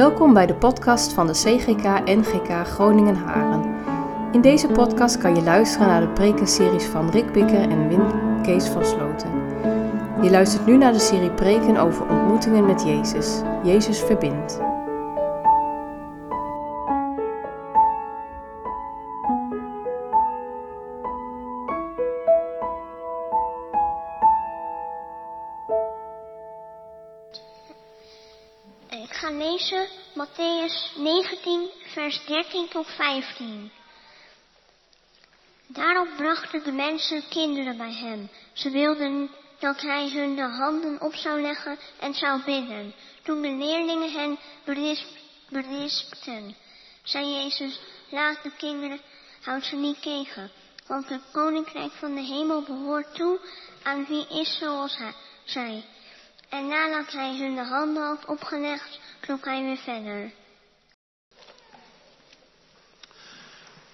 Welkom bij de podcast van de CGK NGK Groningen Haren. In deze podcast kan je luisteren naar de prekenseries van Rick Bikker en Wim Kees van Sloten. Je luistert nu naar de serie preken over ontmoetingen met Jezus. Jezus verbindt. Tot 15. Daarop brachten de mensen kinderen bij hem. Ze wilden dat hij hun de handen op zou leggen en zou bidden. Toen de leerlingen hen berisp, berispten, zei Jezus, laat de kinderen, houd ze niet tegen. Want het koninkrijk van de hemel behoort toe aan wie is zoals hij, zij. En nadat hij hun de handen had opgelegd, trok hij weer verder.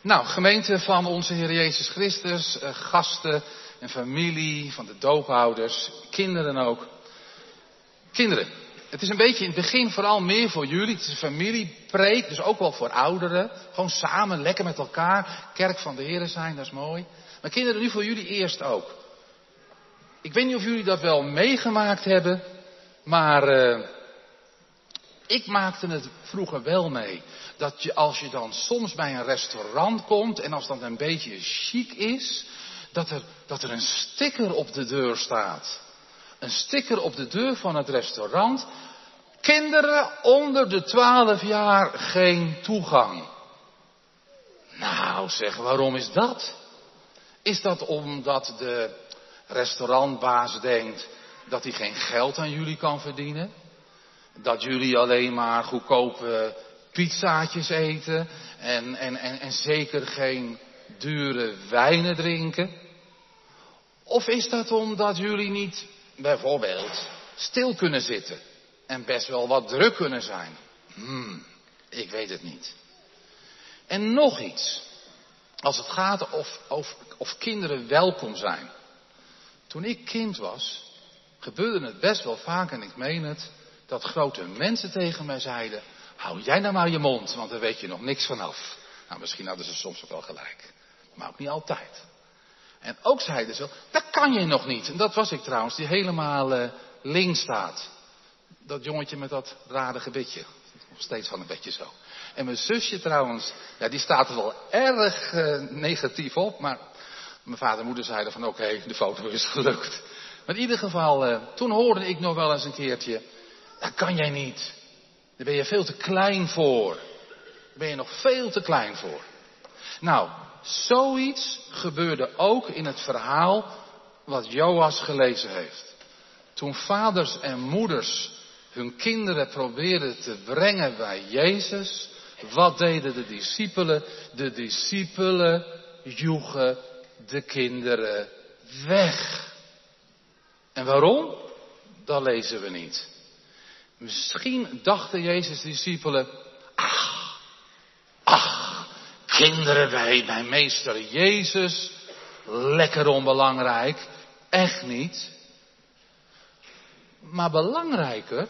Nou, gemeente van onze Heer Jezus Christus, eh, gasten en familie van de doophouders, kinderen ook. Kinderen, het is een beetje in het begin vooral meer voor jullie. Het is een familiepreek, dus ook wel voor ouderen. Gewoon samen, lekker met elkaar. Kerk van de Heer zijn, dat is mooi. Maar kinderen, nu voor jullie eerst ook. Ik weet niet of jullie dat wel meegemaakt hebben, maar uh, ik maakte het vroeger wel mee. Dat je als je dan soms bij een restaurant komt en als dat een beetje chic is, dat er, dat er een sticker op de deur staat. Een sticker op de deur van het restaurant. Kinderen onder de 12 jaar geen toegang. Nou zeg, waarom is dat? Is dat omdat de restaurantbaas denkt dat hij geen geld aan jullie kan verdienen? Dat jullie alleen maar goedkope pizzaatjes eten en, en, en, en zeker geen dure wijnen drinken? Of is dat omdat jullie niet bijvoorbeeld stil kunnen zitten en best wel wat druk kunnen zijn? Hmm, ik weet het niet. En nog iets. Als het gaat of, of, of kinderen welkom zijn. Toen ik kind was, gebeurde het best wel vaak, en ik meen het, dat grote mensen tegen mij zeiden: Hou jij nou maar je mond, want daar weet je nog niks vanaf. Nou, misschien hadden ze soms ook wel gelijk, maar ook niet altijd. En ook zeiden ze: Dat kan je nog niet. En dat was ik trouwens, die helemaal uh, links staat. Dat jongetje met dat rare gebitje. Nog steeds van een beetje zo. En mijn zusje trouwens, ja, die staat er wel erg uh, negatief op, maar mijn vader en moeder zeiden van oké, de foto is gelukt. Maar in ieder geval, uh, toen hoorde ik nog wel eens een keertje, dat kan jij niet. Daar ben je veel te klein voor. Daar ben je nog veel te klein voor. Nou, zoiets gebeurde ook in het verhaal wat Joas gelezen heeft. Toen vaders en moeders hun kinderen probeerden te brengen bij Jezus, wat deden de discipelen? De discipelen joegen de kinderen weg. En waarom? Dat lezen we niet. Misschien dachten Jezus' discipelen, ach, ach, kinderen bij mijn meester Jezus, lekker onbelangrijk, echt niet. Maar belangrijker,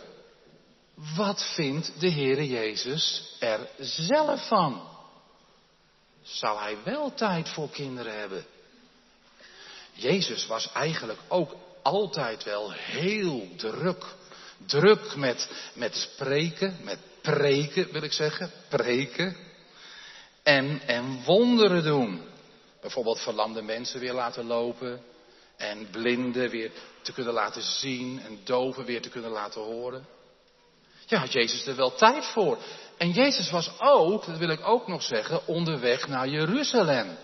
wat vindt de Heere Jezus er zelf van? Zal hij wel tijd voor kinderen hebben? Jezus was eigenlijk ook altijd wel heel druk. Druk met, met spreken, met preken wil ik zeggen, preken. En, en wonderen doen. Bijvoorbeeld verlamde mensen weer laten lopen. En blinden weer te kunnen laten zien. En doven weer te kunnen laten horen. Ja, had Jezus er wel tijd voor. En Jezus was ook, dat wil ik ook nog zeggen, onderweg naar Jeruzalem.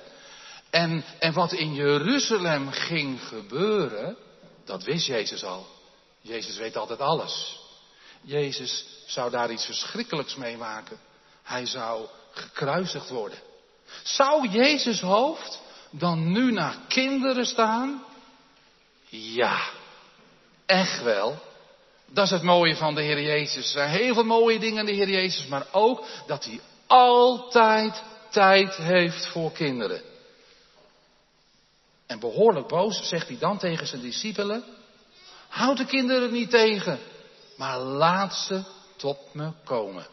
En, en wat in Jeruzalem ging gebeuren, dat wist Jezus al. Jezus weet altijd alles. Jezus zou daar iets verschrikkelijks meemaken. Hij zou gekruisigd worden. Zou Jezus hoofd dan nu naar kinderen staan? Ja, echt wel. Dat is het mooie van de Heer Jezus. Er zijn heel veel mooie dingen in de Heer Jezus, maar ook dat hij altijd tijd heeft voor kinderen. En behoorlijk boos zegt hij dan tegen zijn discipelen, houd de kinderen niet tegen, maar laat ze tot me komen.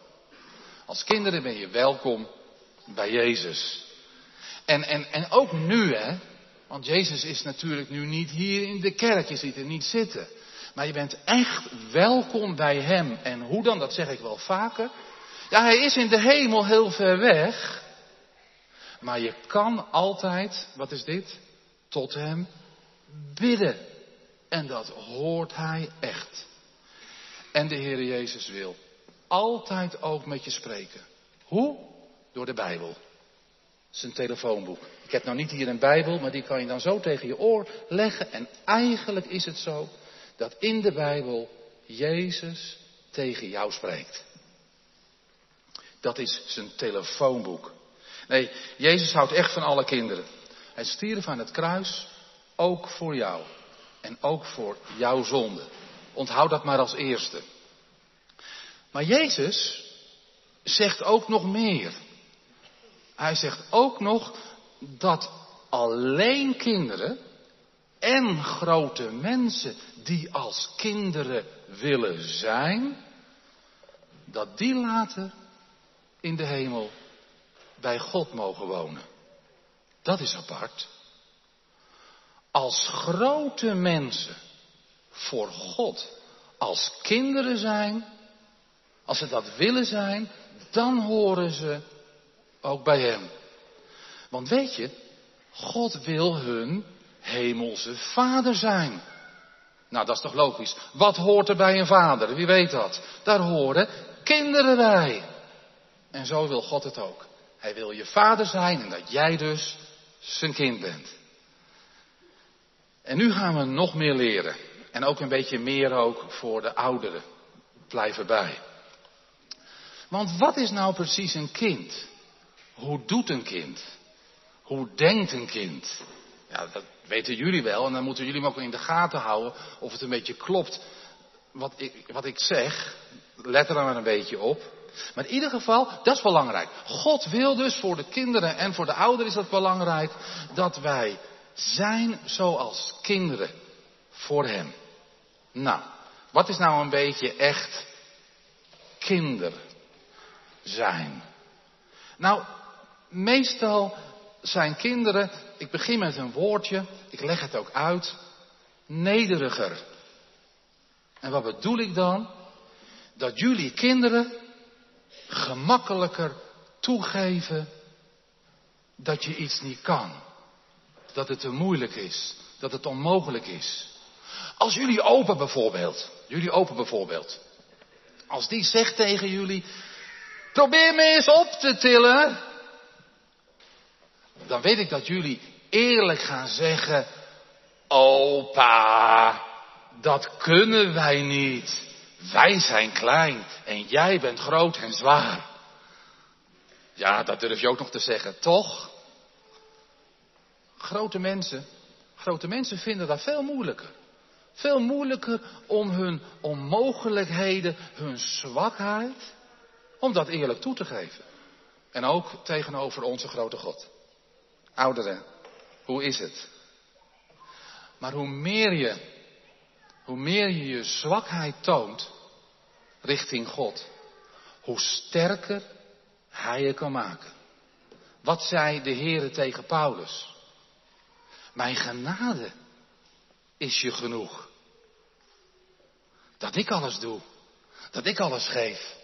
Als kinderen ben je welkom bij Jezus. En, en, en ook nu, hè. Want Jezus is natuurlijk nu niet hier in de kerk. Je ziet er niet zitten. Maar je bent echt welkom bij Hem. En hoe dan, dat zeg ik wel vaker. Ja, Hij is in de hemel heel ver weg. Maar je kan altijd, wat is dit? Tot Hem bidden. En dat hoort Hij echt. En de Heer Jezus wil altijd ook met je spreken. Hoe? Door de Bijbel. Zijn telefoonboek. Ik heb nou niet hier een Bijbel, maar die kan je dan zo tegen je oor leggen. En eigenlijk is het zo dat in de Bijbel Jezus tegen jou spreekt. Dat is zijn telefoonboek. Nee, Jezus houdt echt van alle kinderen. Hij stierf aan het kruis, ook voor jou. En ook voor jouw zonde. Onthoud dat maar als eerste. Maar Jezus zegt ook nog meer. Hij zegt ook nog dat alleen kinderen en grote mensen die als kinderen willen zijn, dat die later in de hemel bij God mogen wonen. Dat is apart. Als grote mensen voor God als kinderen zijn, als ze dat willen zijn, dan horen ze ook bij Hem. Want weet je, God wil hun hemelse vader zijn. Nou, dat is toch logisch. Wat hoort er bij een vader? Wie weet dat? Daar horen kinderen bij. En zo wil God het ook. Hij wil je vader zijn en dat jij dus zijn kind bent. En nu gaan we nog meer leren. En ook een beetje meer ook voor de ouderen. Blijven bij. Want wat is nou precies een kind? Hoe doet een kind? Hoe denkt een kind? Ja, dat weten jullie wel en dan moeten jullie me ook in de gaten houden of het een beetje klopt wat ik, wat ik zeg. Let er maar een beetje op. Maar in ieder geval, dat is belangrijk. God wil dus voor de kinderen en voor de ouderen is dat belangrijk dat wij zijn zoals kinderen voor Hem. Nou, wat is nou een beetje echt kinder zijn? Nou, meestal zijn kinderen, ik begin met een woordje, ik leg het ook uit, nederiger. En wat bedoel ik dan? Dat jullie kinderen gemakkelijker toegeven dat je iets niet kan. Dat het te moeilijk is. Dat het onmogelijk is. Als jullie open bijvoorbeeld, jullie open bijvoorbeeld, als die zegt tegen jullie, probeer me eens op te tillen, dan weet ik dat jullie eerlijk gaan zeggen, opa, dat kunnen wij niet. Wij zijn klein en jij bent groot en zwaar. Ja, dat durf je ook nog te zeggen, toch? Grote mensen, grote mensen vinden dat veel moeilijker. Veel moeilijker om hun onmogelijkheden, hun zwakheid, om dat eerlijk toe te geven. En ook tegenover onze grote God. Ouderen, hoe is het? Maar hoe meer je, hoe meer je je zwakheid toont richting God, hoe sterker Hij je kan maken. Wat zei de Heere tegen Paulus? Mijn genade is je genoeg. Dat ik alles doe. Dat ik alles geef.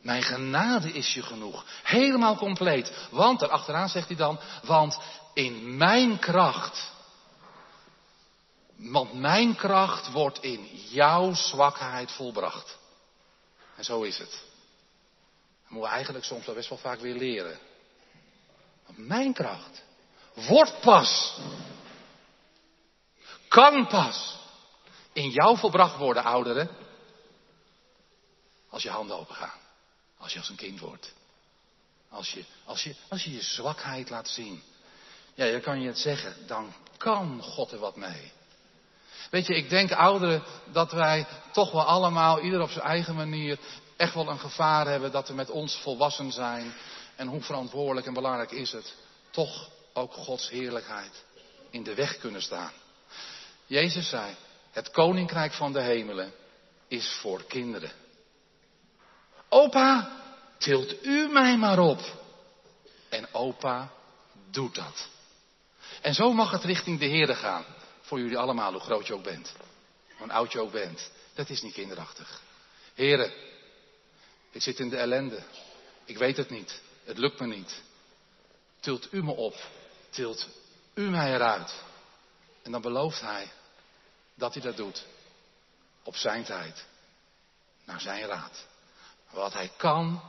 Mijn genade is je genoeg. Helemaal compleet. Want, erachteraan zegt hij dan, want in mijn kracht. Want mijn kracht wordt in jouw zwakheid volbracht. En zo is het. Dat moeten we eigenlijk soms wel best wel vaak weer leren. Want mijn kracht wordt pas, kan pas in jou volbracht worden, ouderen, als je handen open gaan. Als je als een kind wordt. Als je, als je, als je je zwakheid laat zien. Ja, dan kan je het zeggen. Dan kan God er wat mee. Weet je, ik denk ouderen dat wij toch wel allemaal, ieder op zijn eigen manier, echt wel een gevaar hebben dat we met ons volwassen zijn. En hoe verantwoordelijk en belangrijk is het, toch ook Gods heerlijkheid in de weg kunnen staan. Jezus zei, het koninkrijk van de hemelen is voor kinderen. Opa, tilt u mij maar op. En opa doet dat. En zo mag het richting de Heer gaan. Voor jullie allemaal, hoe groot je ook bent. Hoe oud je ook bent. Dat is niet kinderachtig. Heren, ik zit in de ellende. Ik weet het niet. Het lukt me niet. Tilt u me op. Tilt u mij eruit. En dan belooft hij dat hij dat doet. Op zijn tijd. Naar zijn raad. Wat hij kan,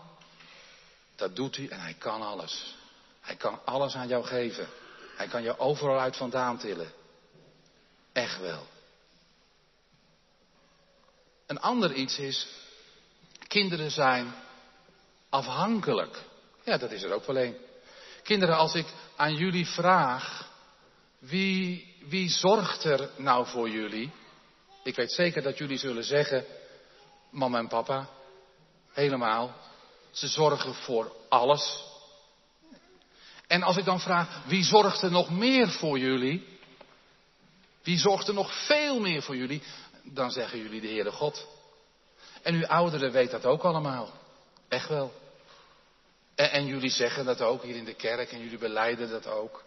dat doet hij en hij kan alles. Hij kan alles aan jou geven. Hij kan je overal uit vandaan tillen. Echt wel. Een ander iets is, kinderen zijn afhankelijk. Ja, dat is er ook wel een. Kinderen, als ik aan jullie vraag, wie, wie zorgt er nou voor jullie? Ik weet zeker dat jullie zullen zeggen, mama en papa, helemaal. Ze zorgen voor alles. En als ik dan vraag, wie zorgt er nog meer voor jullie? Wie zorgt er nog veel meer voor jullie? Dan zeggen jullie de Heere God. En uw ouderen weet dat ook allemaal. Echt wel. En, jullie zeggen dat ook hier in de kerk en jullie beleiden dat ook.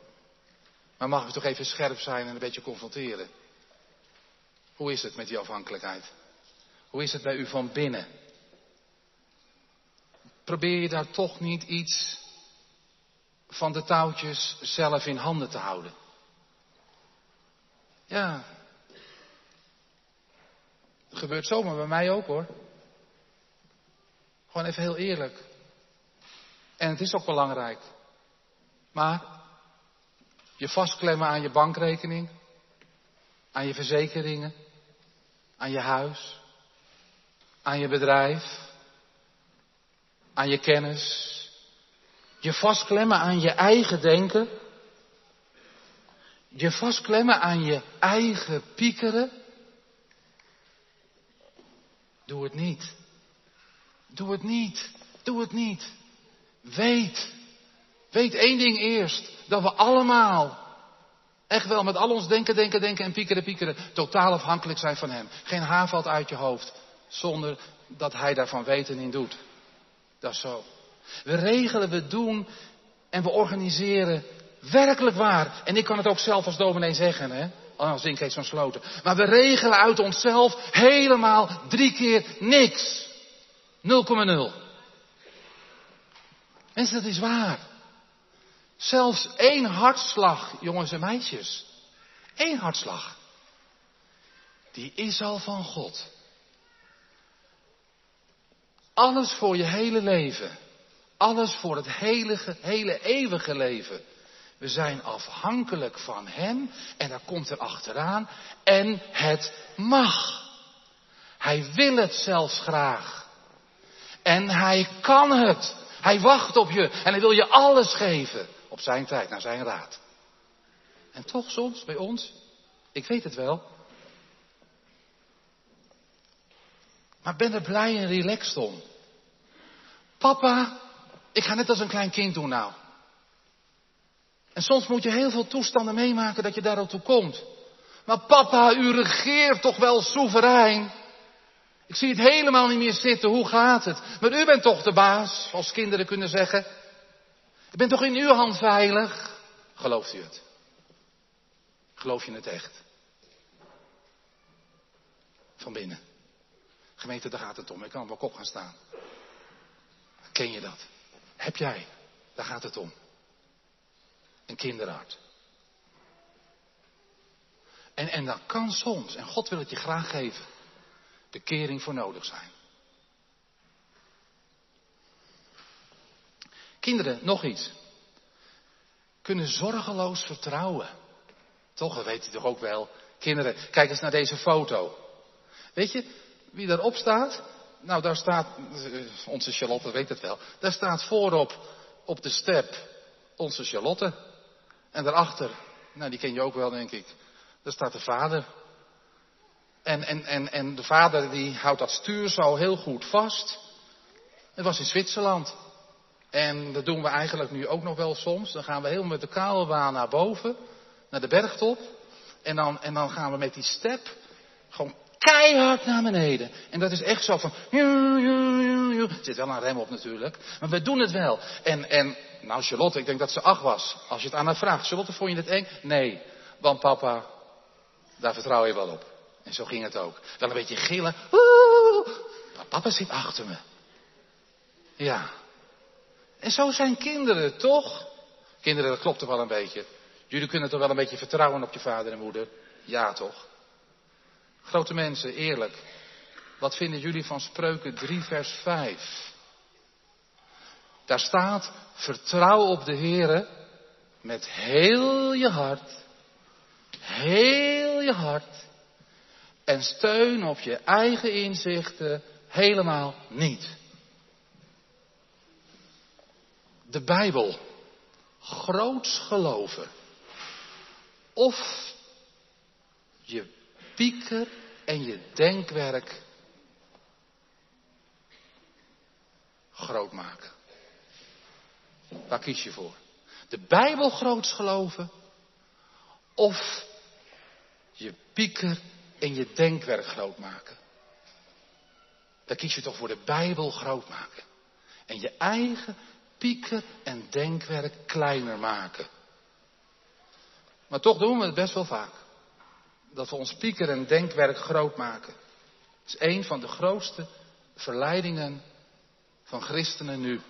Maar mag ik toch even scherp zijn en een beetje confronteren? Hoe is het met die afhankelijkheid? Hoe is het bij u van binnen? Probeer je daar toch niet iets van de touwtjes zelf in handen te houden? Ja. Dat gebeurt zomaar bij mij ook hoor. Gewoon even heel eerlijk. En het is ook belangrijk. Maar je vastklemmen aan je bankrekening, aan je verzekeringen, aan je huis, aan je bedrijf, aan je kennis, je vastklemmen aan je eigen denken, je vastklemmen aan je eigen piekeren. Doe het niet. Doe het niet. Doe het niet. Weet. Weet één ding eerst. Dat we allemaal, echt wel met al ons denken, denken, denken en piekeren, piekeren, totaal afhankelijk zijn van Hem. Geen haar valt uit je hoofd zonder dat Hij daarvan weten in doet. Dat is zo. We regelen, we doen en we organiseren werkelijk waar. En ik kan het ook zelf als dominee zeggen, hè. Als ik heet zo'n sloten. Maar we regelen uit onszelf helemaal drie keer niks. 0,0. Mensen, dat is waar. Zelfs één hartslag, jongens en meisjes. Eén hartslag. Die is al van God. Alles voor je hele leven. Alles voor het hele, hele eeuwige leven. We zijn afhankelijk van Hem en daar komt er achteraan. En het mag. Hij wil het zelfs graag. En Hij kan het. Hij wacht op je en Hij wil je alles geven. Op zijn tijd, naar zijn raad. En toch soms bij ons, ik weet het wel. Maar ben er blij en relaxed om. Papa, ik ga net als een klein kind doen nou. En soms moet je heel veel toestanden meemaken dat je daar toe komt. Maar papa, u regeert toch wel soeverein. Ik zie het helemaal niet meer zitten. Hoe gaat het? Maar u bent toch de baas, als kinderen kunnen zeggen. Ik ben toch in uw hand veilig? Gelooft u het? Geloof je het echt? Van binnen. Gemeente, daar gaat het om. Ik kan wel kop gaan staan. Ken je dat? Heb jij? Daar gaat het om. Een kinderhart. En, en dat kan soms, en God wil het je graag geven, de kering voor nodig zijn. Kinderen, nog iets. Kunnen zorgeloos vertrouwen. Toch, dat weet u toch ook wel. Kinderen, kijk eens naar deze foto. Weet je wie daarop staat? Nou, daar staat, eh, onze Charlotte weet het wel, daar staat voorop op de step onze Charlotte. En daarachter, nou die ken je ook wel denk ik, daar staat de vader. En, en, en, en de vader die houdt dat stuur zo heel goed vast. Het was in Zwitserland. En dat doen we eigenlijk nu ook nog wel soms. Dan gaan we helemaal met de kabelbaan naar boven, naar de bergtop. En dan, en dan gaan we met die step gewoon keihard naar beneden. En dat is echt zo van, er zit wel een rem op natuurlijk, maar we doen het wel. En, en, nou Charlotte, ik denk dat ze acht was. Als je het aan haar vraagt, Charlotte, vond je het eng? Nee, want papa, daar vertrouw je wel op. En zo ging het ook. Dan een beetje gillen. Oeh, papa zit achter me. Ja. En zo zijn kinderen, toch? Kinderen, dat klopt toch wel een beetje. Jullie kunnen toch wel een beetje vertrouwen op je vader en moeder? Ja, toch? Grote mensen, eerlijk. Wat vinden jullie van Spreuken 3, vers 5? Daar staat, vertrouw op de Heere met heel je hart. Heel je hart. En steun op je eigen inzichten helemaal niet. De Bijbel. Groots geloven. Of je pieker en je denkwerk groot maken. Waar kies je voor? De Bijbel groots geloven of je pieker en je denkwerk groot maken? Dan kies je toch voor de Bijbel groot maken. En je eigen pieker en denkwerk kleiner maken. Maar toch doen we het best wel vaak dat we ons pieker en denkwerk groot maken. Het is een van de grootste verleidingen van christenen nu.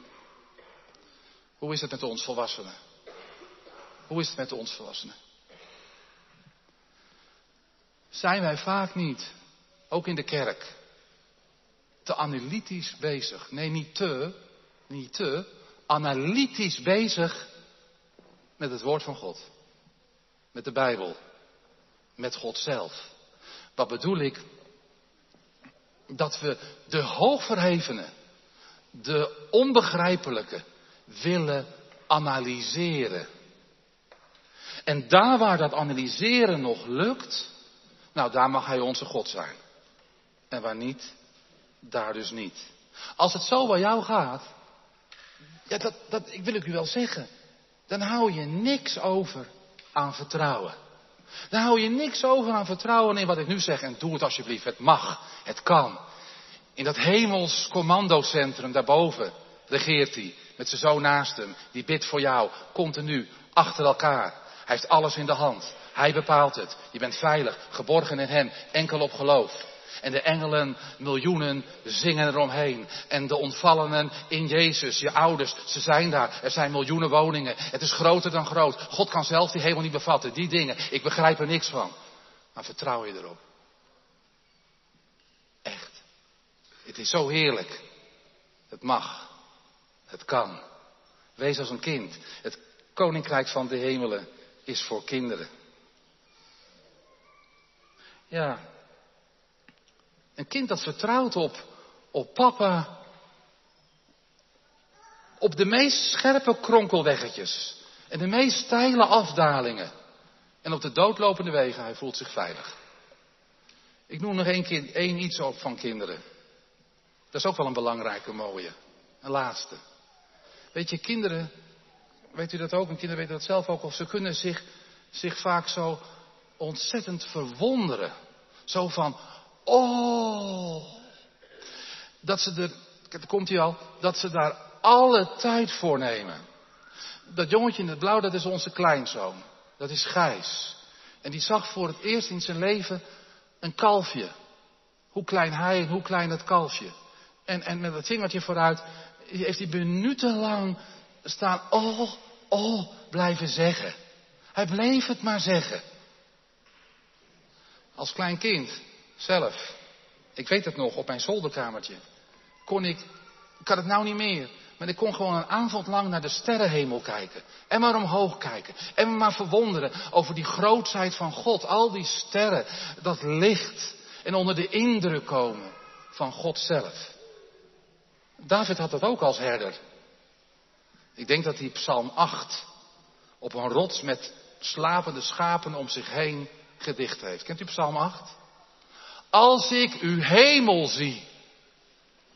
Hoe is het met ons volwassenen? Hoe is het met ons volwassenen? Zijn wij vaak niet, ook in de kerk, te analytisch bezig? Nee, niet te, niet te, analytisch bezig met het woord van God. Met de Bijbel met God zelf. Wat bedoel ik? Dat we de hoogverhevene, de onbegrijpelijke willen analyseren. En daar waar dat analyseren nog lukt, nou daar mag Hij onze God zijn. En waar niet, daar dus niet. Als het zo bij jou gaat, ja, dat, dat ik wil ik u wel zeggen, dan hou je niks over aan vertrouwen. Dan hou je niks over aan vertrouwen in wat ik nu zeg. En doe het alsjeblieft. Het mag. Het kan. In dat hemels commandocentrum daarboven regeert hij. Met zijn zoon naast hem. Die bidt voor jou. Continu. Achter elkaar. Hij heeft alles in de hand. Hij bepaalt het. Je bent veilig. Geborgen in hem. Enkel op geloof. En de engelen, miljoenen, zingen eromheen. En de ontvallenen in Jezus, je ouders, ze zijn daar. Er zijn miljoenen woningen. Het is groter dan groot. God kan zelf die hemel niet bevatten. Die dingen, ik begrijp er niks van. Maar vertrouw je erop? Echt. Het is zo heerlijk. Het mag. Het kan. Wees als een kind. Het koninkrijk van de hemelen is voor kinderen. Ja, een kind dat vertrouwt op, op papa. Op de meest scherpe kronkelweggetjes. En de meest steile afdalingen. En op de doodlopende wegen, hij voelt zich veilig. Ik noem nog één, één iets op van kinderen. Dat is ook wel een belangrijke mooie. Een laatste. Weet je, kinderen, weet u dat ook? En kinderen weten dat zelf ook. Of ze kunnen zich, zich vaak zo ontzettend verwonderen. Zo van, Oh. Dat ze er, daar komt hij al, dat ze daar alle tijd voor nemen. Dat jongetje in het blauw, dat is onze kleinzoon. Dat is Gijs. En die zag voor het eerst in zijn leven een kalfje. Hoe klein hij en hoe klein het kalfje. En, en met dat vingertje vooruit heeft hij minutenlang staan, oh, oh, blijven zeggen. Hij bleef het maar zeggen. Als klein kind zelf. Ik weet het nog, op mijn zolderkamertje. Kon ik, ik het nou niet meer. Maar ik kon gewoon een avond lang naar de sterrenhemel kijken. En maar omhoog kijken. En me maar verwonderen over die grootheid van God. Al die sterren, dat licht. En onder de indruk komen van God zelf. David had dat ook als herder. Ik denk dat hij Psalm 8 op een rots met slapende schapen om zich heen gedicht heeft. Kent u Psalm 8? Als ik uw hemel zie.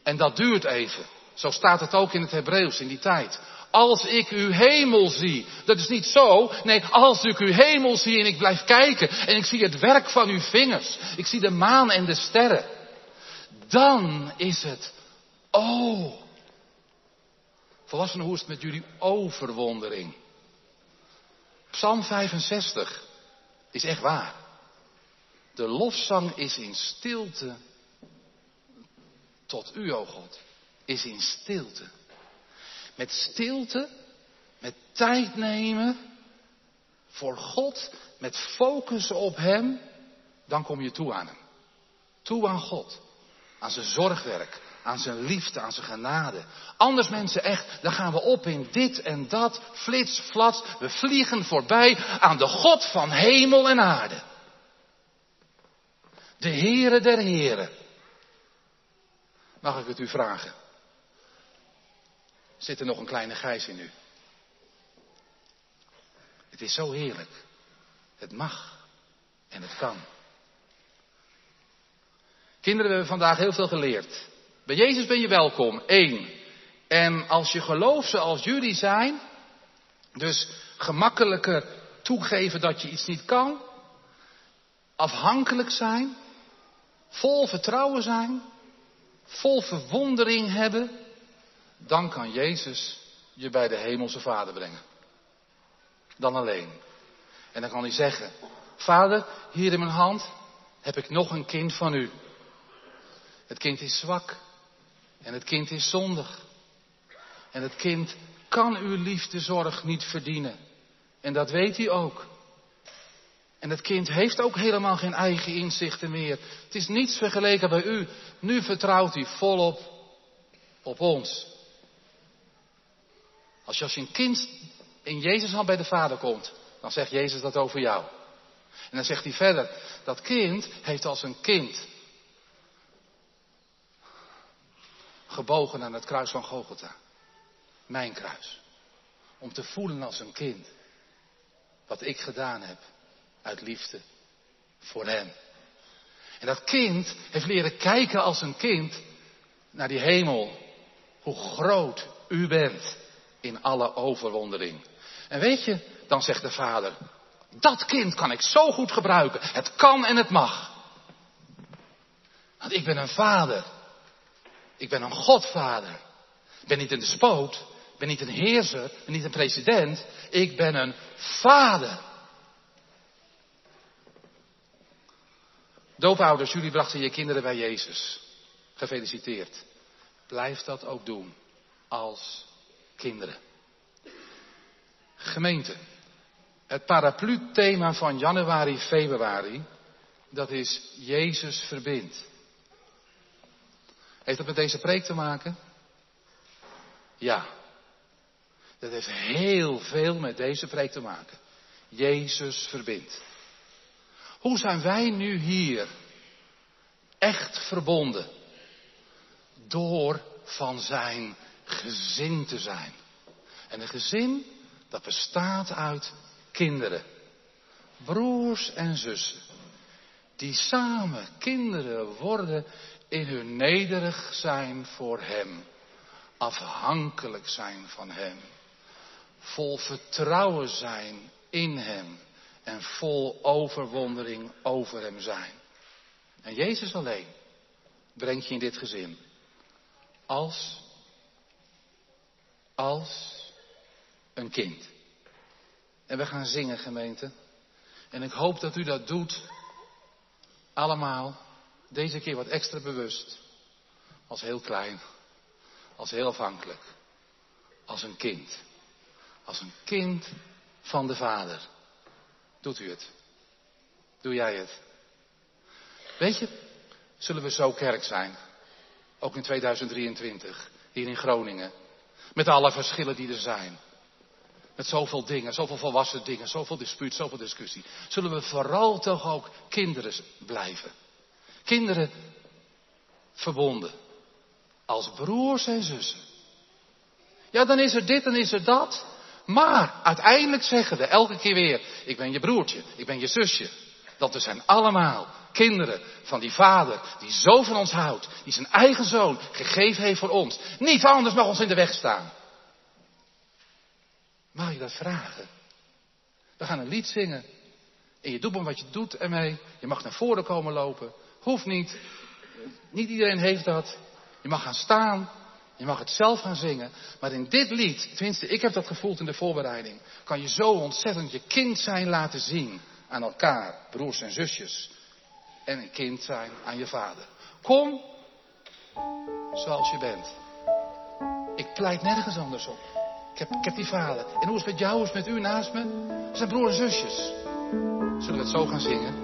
En dat duurt even. Zo staat het ook in het Hebreeuws in die tijd. Als ik uw hemel zie. Dat is niet zo. Nee, als ik uw hemel zie en ik blijf kijken en ik zie het werk van uw vingers. Ik zie de maan en de sterren. Dan is het, oh. Volwassenen, hoe is het met jullie overwondering? Psalm 65 is echt waar. De lofzang is in stilte tot u, o God. Is in stilte. Met stilte, met tijd nemen voor God, met focus op Hem, dan kom je toe aan Hem. Toe aan God. Aan zijn zorgwerk, aan zijn liefde, aan zijn genade. Anders mensen echt, dan gaan we op in dit en dat, flits, flats. We vliegen voorbij aan de God van hemel en aarde. De Heere der Heren. Mag ik het u vragen? Zit er nog een kleine gijs in u? Het is zo heerlijk. Het mag en het kan. Kinderen, we hebben vandaag heel veel geleerd. Bij Jezus ben je welkom. Eén. En als je gelooft zoals jullie zijn, dus gemakkelijker toegeven dat je iets niet kan, afhankelijk zijn, vol vertrouwen zijn, vol verwondering hebben, dan kan Jezus je bij de hemelse Vader brengen. Dan alleen. En dan kan hij zeggen, Vader, hier in mijn hand heb ik nog een kind van u. Het kind is zwak en het kind is zondig. En het kind kan uw liefdezorg niet verdienen. En dat weet hij ook. En het kind heeft ook helemaal geen eigen inzichten meer. Het is niets vergeleken bij u. Nu vertrouwt hij volop op ons. Als je als je een kind in Jezus hand bij de Vader komt, dan zegt Jezus dat over jou. En dan zegt hij verder, dat kind heeft als een kind gebogen aan het kruis van Gogolta. Mijn kruis. Om te voelen als een kind wat ik gedaan heb uit liefde voor hem. En dat kind heeft leren kijken als een kind naar die hemel. Hoe groot u bent in alle overwondering. En weet je, dan zegt de vader, dat kind kan ik zo goed gebruiken. Het kan en het mag. Want ik ben een vader. Ik ben een godvader. Ik ben niet een despoot. Ik ben niet een heerser. Ik ben niet een president. Ik ben een vader. Doopouders, jullie brachten je kinderen bij Jezus. Gefeliciteerd. Blijf dat ook doen als kinderen. Gemeente. Het paraplu-thema van januari, februari, dat is Jezus verbindt. Heeft dat met deze preek te maken? Ja. Dat heeft heel veel met deze preek te maken. Jezus verbindt. Hoe zijn wij nu hier echt verbonden? Door van zijn gezin te zijn. En een gezin dat bestaat uit kinderen. Broers en zussen. Die samen kinderen worden in hun nederig zijn voor Hem. Afhankelijk zijn van Hem. Vol vertrouwen zijn in Hem. En vol overwondering over Hem zijn. En Jezus alleen brengt je in dit gezin. Als, als een kind. En we gaan zingen, gemeente. En ik hoop dat u dat doet. Allemaal. Deze keer wat extra bewust. Als heel klein. Als heel afhankelijk. Als een kind. Als een kind van de Vader. Doet u het? Doe jij het? Weet je, zullen we zo kerk zijn? Ook in 2023, hier in Groningen. Met alle verschillen die er zijn. Met zoveel dingen, zoveel volwassen dingen, zoveel dispuut, zoveel discussie. Zullen we vooral toch ook kinderen blijven. Kinderen verbonden. Als broers en zussen. Ja, dan is er dit, dan is er dat. Maar uiteindelijk zeggen we elke keer weer, ik ben je broertje, ik ben je zusje. Dat we zijn allemaal kinderen van die vader die zo van ons houdt, die zijn eigen zoon gegeven heeft voor ons. Niet anders mag ons in de weg staan. Mag je dat vragen? We gaan een lied zingen. En je doet maar wat je doet ermee. Je mag naar voren komen lopen. Hoeft niet. Niet iedereen heeft dat. Je mag gaan staan. Je mag het zelf gaan zingen. Maar in dit lied, tenminste, ik heb dat gevoeld in de voorbereiding. Kan je zo ontzettend je kind zijn laten zien aan elkaar, broers en zusjes. En een kind zijn aan je vader. Kom zoals je bent. Ik pleit nergens anders op. Ik heb, ik heb die vader. En hoe is het met jou, hoe is het met u naast me? We zijn broers en zusjes. Zullen we het zo gaan zingen?